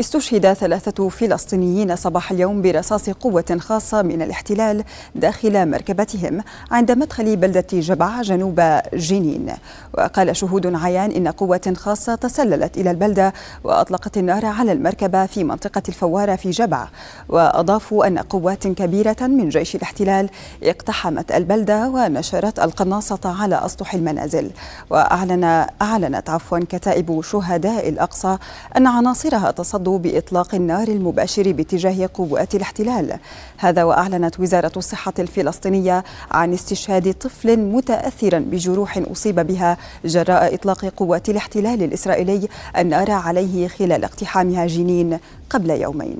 استشهد ثلاثة فلسطينيين صباح اليوم برصاص قوة خاصة من الاحتلال داخل مركبتهم عند مدخل بلدة جبع جنوب جنين. وقال شهود عيان إن قوة خاصة تسللت إلى البلدة وأطلقت النار على المركبة في منطقة الفوارة في جبع. وأضافوا أن قوات كبيرة من جيش الاحتلال اقتحمت البلدة ونشرت القناصة على أسطح المنازل. وأعلن أعلنت عفوا كتائب شهداء الأقصى أن عناصرها تصدوا الرفض بإطلاق النار المباشر باتجاه قوات الاحتلال. هذا وأعلنت وزارة الصحة الفلسطينية عن استشهاد طفل متاثرا بجروح أصيب بها جراء إطلاق قوات الاحتلال الإسرائيلي النار عليه خلال اقتحامها جنين قبل يومين.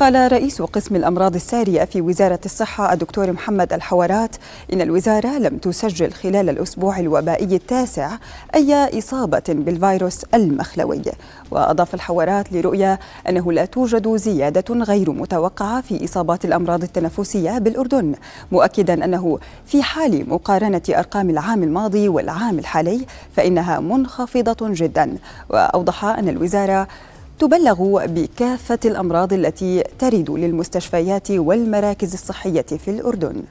قال رئيس قسم الأمراض السارية في وزارة الصحة الدكتور محمد الحوارات إن الوزارة لم تسجل خلال الأسبوع الوبائي التاسع أي إصابة بالفيروس المخلوي. وأضاف الحوارات لرؤية أنه لا توجد زيادة غير متوقعة في إصابات الأمراض التنفسية بالأردن مؤكدا أنه في حال مقارنة أرقام العام الماضي والعام الحالي فإنها منخفضة جدا. وأوضح أن الوزارة تبلغ بكافة الأمراض التي ترد للمستشفيات والمراكز الصحية في الأردن.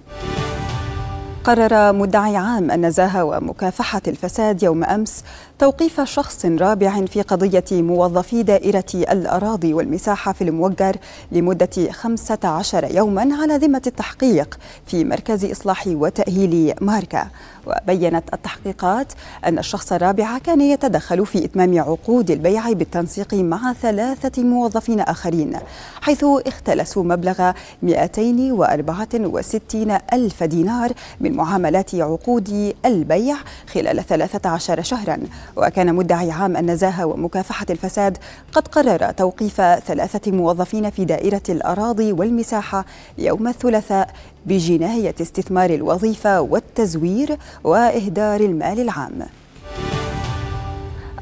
قرر مدعي عام النزاهة ومكافحة الفساد يوم أمس توقيف شخص رابع في قضية موظفي دائرة الأراضي والمساحة في الموجر لمدة 15 يوما على ذمة التحقيق في مركز إصلاح وتأهيل ماركا. وبينت التحقيقات أن الشخص الرابع كان يتدخل في إتمام عقود البيع بالتنسيق مع ثلاثة موظفين آخرين حيث اختلسوا مبلغ 264 ألف دينار من معاملات عقود البيع خلال 13 شهرا. وكان مدعي عام النزاهة ومكافحة الفساد قد قرر توقيف ثلاثة موظفين في دائرة الأراضي والمساحة يوم الثلاثاء بجناية استثمار الوظيفة والتزوير وإهدار المال العام.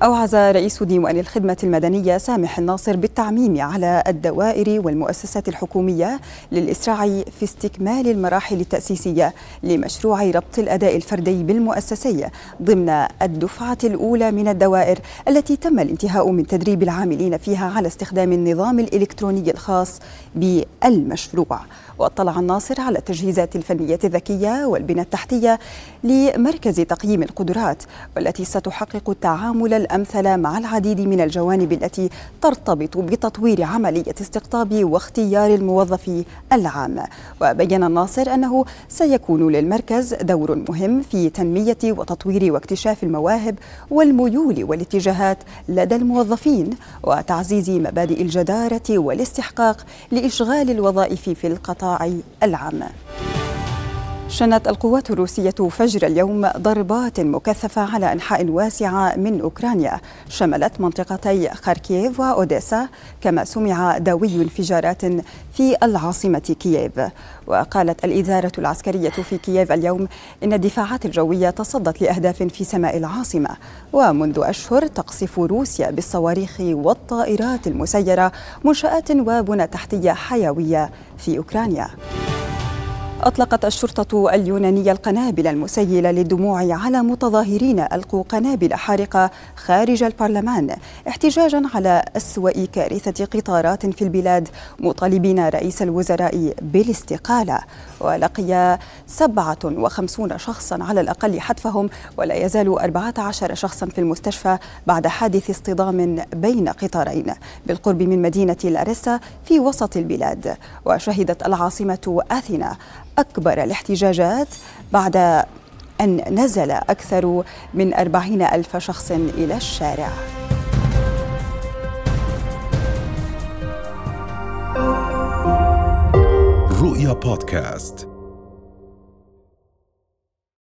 أوعز رئيس ديوان الخدمة المدنية سامح الناصر بالتعميم على الدوائر والمؤسسات الحكومية للإسراع في استكمال المراحل التأسيسية لمشروع ربط الأداء الفردي بالمؤسسي ضمن الدفعة الأولى من الدوائر التي تم الانتهاء من تدريب العاملين فيها على استخدام النظام الإلكتروني الخاص بالمشروع. واطلع الناصر على التجهيزات الفنية الذكية والبنى التحتية لمركز تقييم القدرات والتي ستحقق التعامل الأمثل مع العديد من الجوانب التي ترتبط بتطوير عملية استقطاب واختيار الموظف العام. وبين الناصر أنه سيكون للمركز دور مهم في تنمية وتطوير واكتشاف المواهب والميول والاتجاهات لدى الموظفين وتعزيز مبادئ الجدارة والاستحقاق لإشغال الوظائف في القطاع العام. شنت القوات الروسية فجر اليوم ضربات مكثفة على أنحاء واسعة من أوكرانيا. شملت منطقتي خاركييف وأوديسا كما سمع دوي انفجارات في العاصمة كييف. وقالت الإدارة العسكرية في كييف اليوم إن الدفاعات الجوية تصدت لأهداف في سماء العاصمة. ومنذ أشهر تقصف روسيا بالصواريخ والطائرات المسيرة منشآت وبنى تحتية حيوية في أوكرانيا. أطلقت الشرطة اليونانية القنابل المسيلة للدموع على متظاهرين ألقوا قنابل حارقة خارج البرلمان احتجاجا على أسوأ كارثة قطارات في البلاد مطالبين رئيس الوزراء بالاستقالة. ولقي 57 شخصا على الأقل حتفهم ولا يزال 14 شخصا في المستشفى بعد حادث اصطدام بين قطارين بالقرب من مدينة لاريسا في وسط البلاد. وشهدت العاصمة أثينا أكبر الاحتجاجات بعد أن نزل أكثر من أربعين ألف شخص إلى الشارع. رؤيا بودكاست.